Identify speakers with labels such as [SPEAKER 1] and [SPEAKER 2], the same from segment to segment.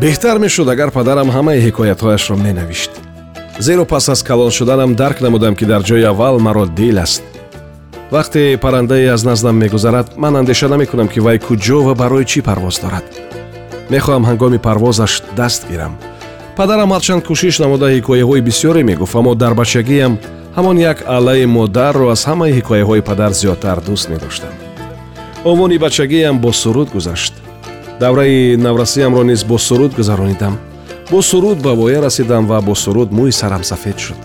[SPEAKER 1] беҳтар мешуд агар падарам ҳамаи ҳикоятҳояшро менавишт. Зеро пас аз калон шуданам дарк намудам ки дар ҷои аввал маро дил аст. Вақте паррандае аз наздам мегузарад ман андеша намекунам ки вай куҷо ва барои чӣ парвоз дорад. Мехоҳам ҳангоми парвозаш даст гирам падарам ҳарчанд кӯшиш намуда ҳикояҳои бисёре мегуфт аммо дар бачагиам ҳамон як аллаи модарро аз ҳамаи ҳикояҳои падар зиёдтар дӯст медоштам. Овони бачагиам бо суруд гузашт давраи наврасиямро низ бо суруд гузаронидам. Бо суруд ба воя расидам ва бо суруд мӯи сарам сафед шуд.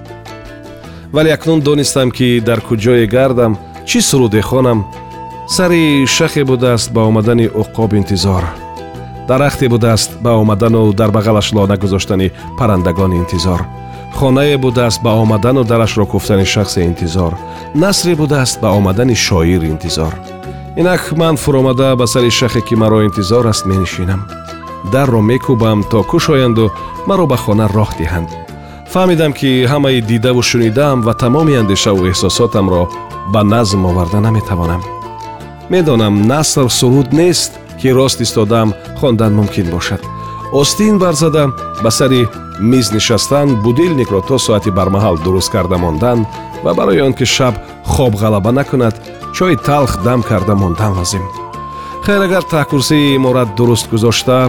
[SPEAKER 1] Вале акнун донистам ки дар куҷое гардам чӣ суруде хонам сари шахе будааст ба омадани уқоб интизор. Дарахте будааст ба омадану дар бағалаш лона гузоштани паррандагон интизор. Хонае будааст ба омадану дарашро куфтани шахсе интизор. Насре будааст ба омадани шоир интизор инак ман фуромада ба сари шахе ки маро интизор аст менишинам. Дарро мекӯбам то кушоянду маро ба хона роҳ диҳанд. Фаҳмидам ки ҳамаи дидаву шунидаам ва тамоми андешаву эҳсосотамро ба назм оварда наметавонам. Медонам наср суруд нест ки рост истодаам хондан мумкин бошад. Остин барзада ба сари миз нишастан будилникро то соати бармаҳал дуруст карда мондан ва барои он ки шаб хоб ғалаба накунад чойи талх дам карда мондан лозим. Хейр агар таҳкурсии иморат дуруст гузошта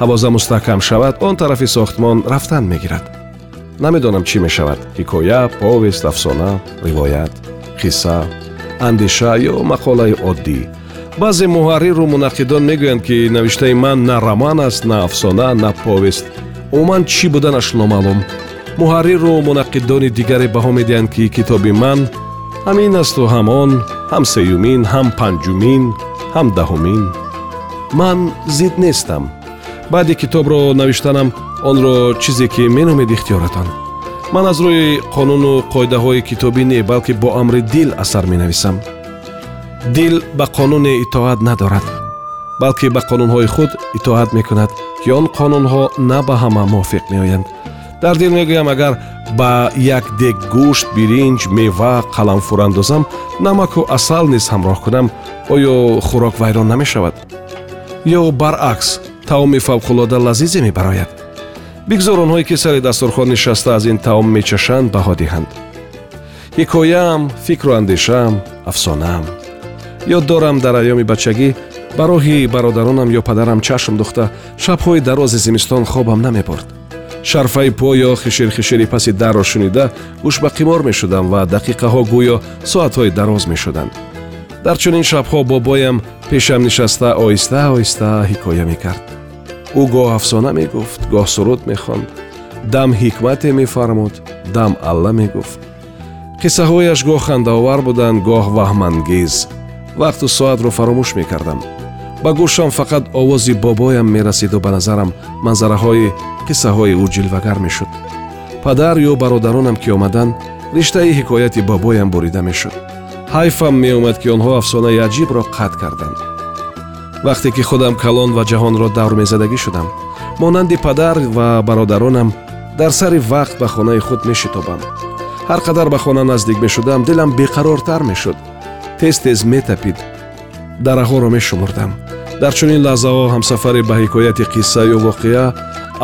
[SPEAKER 1] ҳавоза мустаҳкам шавад он тарафи сохтмон рафтан мегирад. Намедонам чӣ мешавад ҳикоя повест афсона ривоят қисса андеша ё мақолаи оддӣ. Баъзе муҳарриру мунаққидон мегӯянд ки навиштаи ман на роман аст на афсона на повест. Умуман чӣ буданаш номаълум? Муҳарриру мунаққидони дигаре баҳо медиҳанд ки китоби ман ҳамин асту ҳам он ҳам сеюмин ҳам панҷумин ҳам даҳумин. Ман зид нестам. Баъди китобро навиштанам онро чизе ки меномед ихтиёратон. Ман аз рӯи қонуну қоидаҳои китобӣ не балки бо амри дил асар менависам. Дил ба қонуне итоат надорад балки ба қонунҳои худ итоат мекунад ки он қонунҳо на ба ҳама мувофиқ меоянд. Дар дил мегӯям агар ба як дег гӯшт биринҷ мева қаламфур андозам намаку асал низ ҳамроҳ кунам оё хӯрок вайрон намешавад. Ё баръакс таоми фавқулода лазизе мебарояд. Бигзор онҳое ки сари дастурхон нишаста аз ин таом мечашанд баҳо диҳанд. Ҳикояам фикру андешаам афсонаам ёд дорам дар айёми бачагӣ ба роҳи бародаронам ё падарам чашм духта шабҳои дарози зимистон хобам намебурд шарфаи по ё хиширхишири паси дарро шунида гӯшбақимор мешудам ва дақиқаҳо гӯё соатҳои дароз мешуданд. Дар чунин шабҳо бобоям пешам нишаста оҳиста оҳиста ҳикоя мекард ӯ гоҳ афсона мегуфт гоҳ суруд мехонд. Дам ҳикмате мефармуд дам алла мегуфт. Қиссаҳояш гоҳ хандаовар буданд гоҳ ваҳмангез. Вақту соатро фаромӯш мекардам ба гӯшам фақат овози бобоям мерасиду ба назарам манзараҳои қиссаҳои ӯ ҷилвагар мешуд. Падар ё бародаронам ки омаданд риштаи ҳикояти бобоям бурида мешуд. Ҳайфам меомад ки онҳо афсонаи аҷибро қатъ карданд. Вақте ки худам калон ва ҷаҳонро даврмезадагӣ шудам монанди падар ва бародаронам дар сари вақт ба хонаи худ мешитобам. Ҳар қадар ба хона наздик мешудам дилам беқарортар мешуд. Тез тез метапид дараҳоро мешумурдам дар чунин лаҳзаҳо ҳамсафаре ба ҳикояти қисса ё воқеа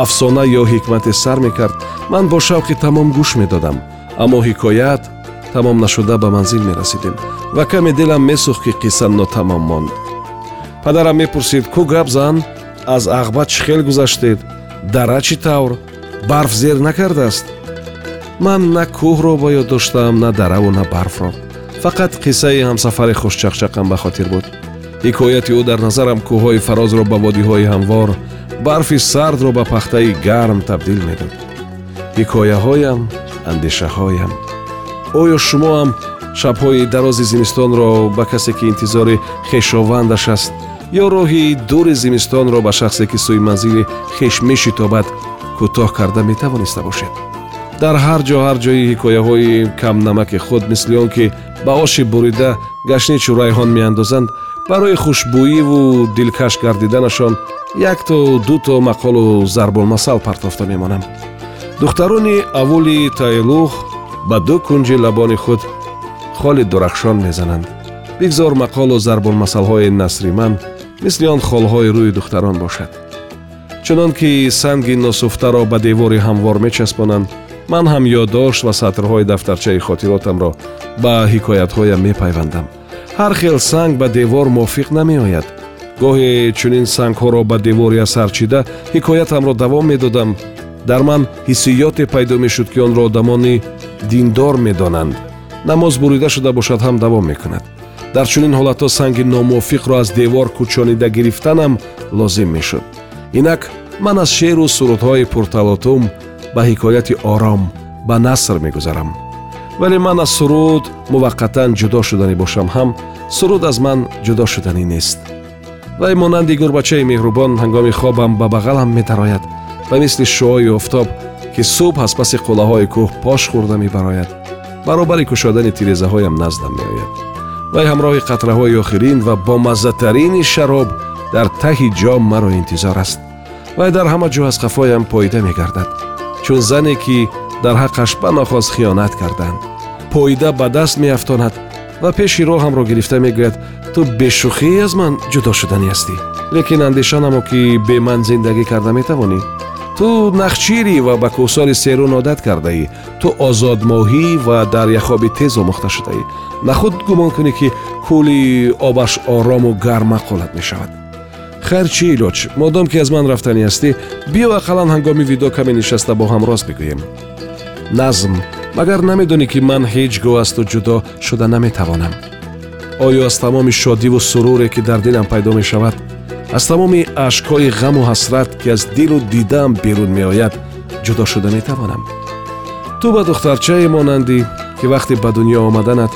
[SPEAKER 1] афсона ё ҳикмате сар мекард. Ман бо шавқи тамом гӯш медодам аммо ҳикоят тамом нашуда ба манзил мерасидем ва каме дилам месӯхт ки қисса нотамом монд. Падарам мепурсид кӯ гап зан? Аз ағба чӣ хел гузаштед? Дара чӣ тавр? Барф зер накардааст? Ман на кӯҳро бо ёд доштам на дараву на барфро. Фақат қиссаи ҳамсафари хушчақчақам ба хотир буд ҳикояти ӯ дар назарам кӯҳҳои фарозро ба водиҳои ҳамвор барфи сардро ба пахтаи гарм табдил медод ҳикояҳоям андешаҳоям. Оё шумоам шабҳои дарози зимистонро ба касе ки интизори хешовандаш аст ё роҳи дури зимистонро ба шахсе ки сӯи манзили хеш мешитобад кӯтоҳ карда метавониста бошед. Дар ҳар ҷо ҳар ҷои ҳикояҳои камнамаки худ мисли он ки ба оши бурида гашничу райҳон меандозанд барои хушбӯиву дилкаш гардиданашон як то ду то мақолу зарбулмасал партофта мемонам. Духтарони аввули тайлух ба ду кунҷи лабони худ холи дурахшон мезананд. Бигзор мақолу зарбулмасалҳои насри ман мисли он холҳои рӯи духтарон бошад. Чунон ки санги носуфтаро ба девори ҳамвор мечаспонанд ман ҳам ёддошт ва сатрҳои дафтарчаи хотиротамро ба ҳикоятҳоям мепайвандам ҳар хел санг ба девор мувофиқ намеояд. Гоҳе чунин сангҳоро ба девори асар чида ҳикоятамро давом медодам. Дар ман ҳиссиёте пайдо мешуд ки онро одамони диндор медонанд. Намоз бурида шуда бошад ҳам давом мекунад. Дар чунин ҳолатҳо санги номувофиқро аз девор кӯчонида гирифтанам лозим мешуд. Инак ман аз шеъру сурудҳои пурталотум ба ҳикояти ором ба наср мегузарам вале ман аз суруд муваққатан ҷудо шуданӣ бошам. Ҳам суруд аз ман ҷудо шуданӣ нест. Вай монанди гурбачаи меҳрубон ҳангоми хобам ба бағалам медарояд ва мисли шуои офтоб ки субҳ аз паси қулаҳои кӯҳ пош хӯрда мебарояд баробари кушодани тирезаҳоям наздам меояд. Вай ҳамроҳи қатраҳои охирин ва бомаззатарини шароб дар таҳи ҷом маро интизор аст. Вай дар ҳама ҷо аз қафоям поида мегардад чун зане ки дар ҳаққаш ба нохоз хиёнат карданд. Поида ба даст меафтонад ва пеши роҳамро гирифта мегӯяд ту бешухӣ аз ман ҷудо шуданӣ ҳастӣ лекин андеша намо ки бе ман зиндагӣ карда метавонӣ ту нахчирӣ ва ба кӯсори серун одат кардаӣ. Ту озодмоҳӣ ва дар яхоби тез омӯхта шудаӣ. Нахуд гумон кунӣ ки кӯли обаш орому гарм мақолат мешавад? Хайр чӣ илоҷ модом ки аз ман рафтанӣ ҳастӣ биё ақаллан ҳангоми видо каме нишаста бо ҳам рост бигӯем назм магар намедонӣ ки ман ҳеҷ гоҳ аз ту ҷудо шуда наметавонам. Оё аз тамоми шодиву суруре ки дар дилам пайдо мешавад аз тамоми ашкҳои ғаму ҳасрат ки аз дилу дидаам берун меояд ҷудо шуда метавонам. Ту ба духтарчае монандӣ ки вақте ба дунё омаданат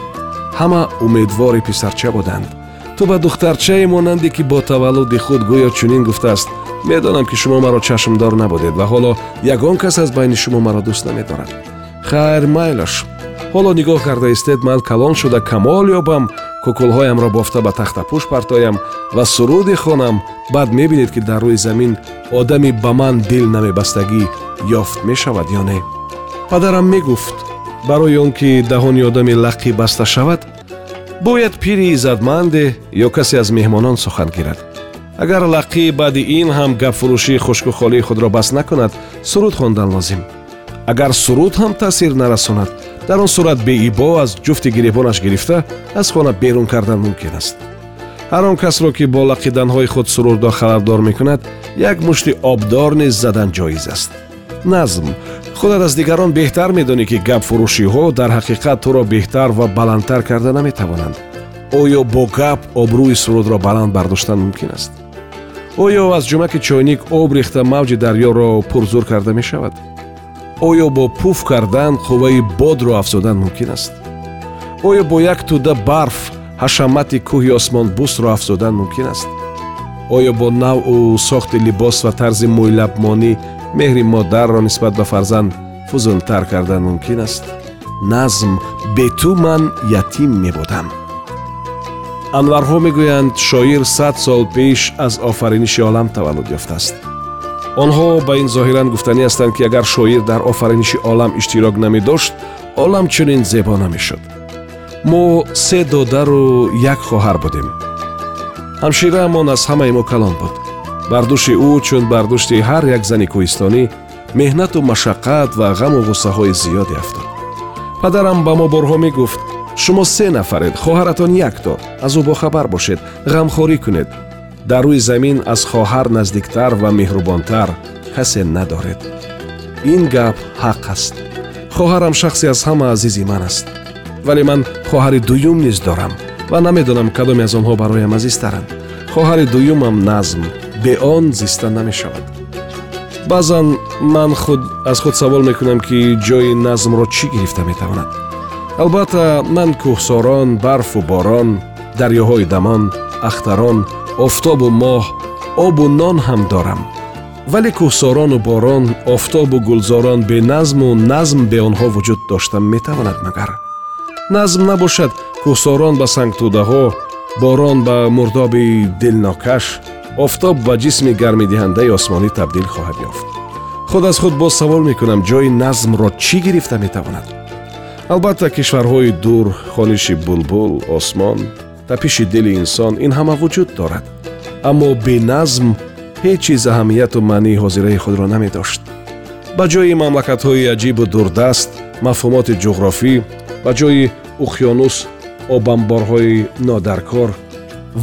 [SPEAKER 1] ҳама умедвори писарча буданд ту ба духтарчае монандӣ ки бо таваллуди худ гӯё чунин гуфтааст. Медонам ки шумо маро чашмдор набудед ва ҳоло ягон кас аз байни шумо маро дӯст намедорад. Хайр майлаш ҳоло нигоҳ карда истед ман калон шуда камол ёбам кукулҳоямро бофта ба тахтапӯш партоям ва суруде хонам. Баъд мебинед ки дар рӯи замин одами ба ман дил намебастагӣ ёфт мешавад ё не? Падарам мегуфт барои он ки даҳони одами лаққӣ баста шавад бояд пири иззатманде ё касе аз меҳмонон сухан гирад. Агар лаққӣ баъди ин ҳам гапфурӯшии хушкухолии худро баст накунад суруд хондан лозим. Агар суруд ҳам таъсир нарасонад дар он сурат беибо аз ҷуфти гиребонаш гирифта аз хона берун кардан мумкин аст. Ҳар он касро ки бо лақиданҳои худ сурурдо халардор мекунад як мушти обдор низ задан ҷоиз аст назм. Худат аз дигарон беҳтар медонӣ ки гапфурӯшиҳо дар ҳақиқат туро беҳтар ва баландтар карда наметавонанд. Оё бо гап обрӯи сурудро баланд бардоштан мумкин аст. Оё аз ҷумаки чойник об рехта мавҷи дарёро пурзур карда мешавад. Оё бо пуф кардан қувваи бодро афзодан мумкин аст. Оё бо як тӯда барф ҳашамати кӯҳи осмонбӯсро афзодан мумкин аст. Оё бо навъу сохти либос ва тарзи мӯйлабмонӣ меҳри модарро нисбат ба фарзанд фузунтар кардан мумкин аст. Назм бе ту ман ятим мебудам анварҳо мегӯянд шоир сад сол пеш аз офариниши олам таваллуд ёфтааст онҳо ба ин зоҳиран гуфтанӣ ҳастанд ки агар шоир дар офариниши олам иштирок намедошт олам чунин зебо намешуд. Мо се додару як хоҳар будем. Ҳамшираамон аз ҳамаи мо калон буд бардӯши ӯ чун бардӯшти ҳар як зани кӯҳистонӣ меҳнату машаққат ва ғаму ғуссаҳои зиёде афтод падарам ба мо борҳо мегуфт шумо се нафаред хоҳаратон якто аз ӯ бохабар бошед ғамхорӣ кунед. Дар рӯи замин аз хоҳар наздиктар ва меҳрубонтар касе надоред. Ин гап ҳақ аст. Хоҳарам шахсе аз ҳама азизи ман аст. Вале ман хоҳари дуюм низ дорам ва намедонам кадоме аз онҳо бароям азизтаранд. Хоҳари дуюмам назм бе он зиста намешавад. Баъзан ман худ аз худ савол мекунам ки ҷои назмро чӣ гирифта метавонад. Албатта ман кӯҳсорон барфу борон дарёҳои дамон ахтарон офтобу моҳ обу нон ҳам дорам. Вале кӯҳсорону борон офтобу гулзорон беназму назм бе онҳо вуҷуд дошта метавонад магар. Назм набошад кӯҳсорон ба сангтӯдаҳо борон ба мурдоби дилнокаш офтоб ба ҷисми гармидиҳандаи осмонӣ табдил хоҳад ёфт. Худ аз худ боз савол мекунам ҷои назмро чӣ гирифта метавонад? Албатта кишварҳои дур хониши булбул осмон тапиши дили инсон ин ҳама вуҷуд дорад. Аммо беназм ҳеҷ чиз аҳамияту маънии ҳозираи худро намедошт. Ба ҷои мамлакатҳои аҷибу дурдаст мафҳумоти ҷуғрофӣ ба ҷои уқёнус обамборҳои нодаркор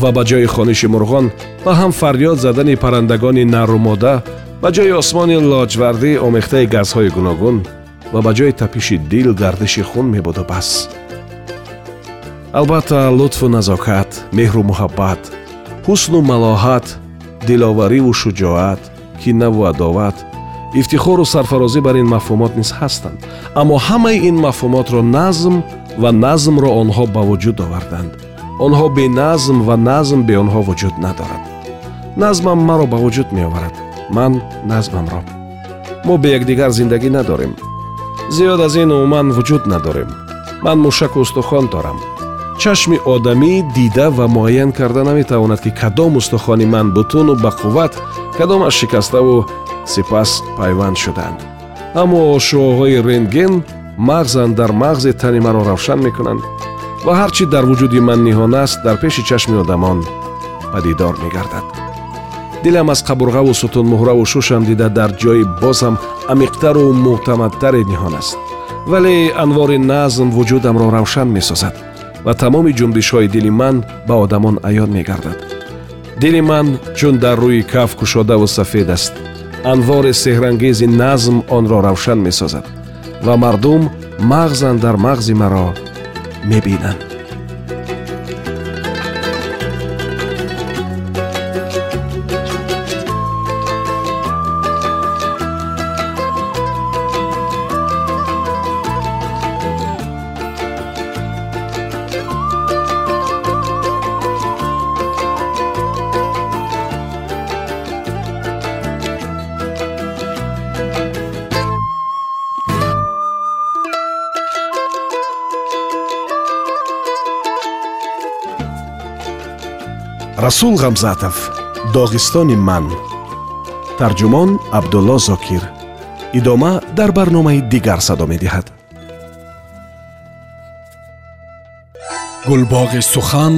[SPEAKER 1] ва ба ҷои хониши мурғон ба ҳам фарёд задани паррандагони нарумода ба ҷои осмони лоҷвардӣ омехтаи газҳои гуногун ва ба ҷои тапиши дил гардиши хун мебуду бас албатта лутфу назокат меҳру муҳаббат ҳусну малоҳат диловариву шуҷоат кинаву адоват ифтихору сарфарозӣ бар ин мафҳумот низ ҳастанд. Аммо ҳамаи ин мафҳумотро назм ва назмро онҳо ба вуҷуд оварданд онҳо беназм ва назм бе онҳо вуҷуд надорад. Назмам маро ба вуҷуд меоварад. Ман назмамро. Мо бе якдигар зиндагӣ надорем. Зиёд аз ин умуман вуҷуд надорем. Ман мушаку устухон дорам. Чашми одамӣ дида ва муайян карда наметавонад ки кадом устухони ман бутуну бақувват кадомаш шикаставу сипас пайванд шудаанд аммо шуоҳои рентген мағзан дар мағзи тани маро равшан мекунанд ва ҳар чӣ дар вуҷуди ман ниҳон аст дар пеши чашми одамон падидор мегардад. Дилам аз қабурғаву сутунмуҳраву шушам дида дар ҷои бозам амиқтару мӯътамадтаре ниҳон аст. Вале анвори назм вуҷудамро равшан месозад ва тамоми ҷунбишҳои дили ман ба одамон аён мегардад. Дили ман чун дар рӯи каф кушодаву сафед аст. Анвори сеҳрангези назм онро равшан месозад ва мардум мағзан дар мағзи маро maybe then. Расул ғамзатов доғистони ман. Тарҷумон абдулло зокир. Идома дар барномаи дигар садо медиҳад.
[SPEAKER 2] Гулбоғи сухан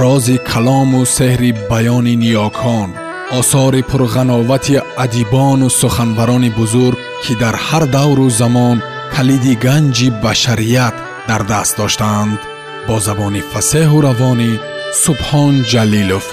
[SPEAKER 2] рози калому сеҳри баёни ниёкон осори пурғановати адибону суханбарони бузург ки дар ҳар давру замон калиди ганҷи башарият дар даст доштаанд бо забони фасеҳу равонӣ субҳон ҷалилов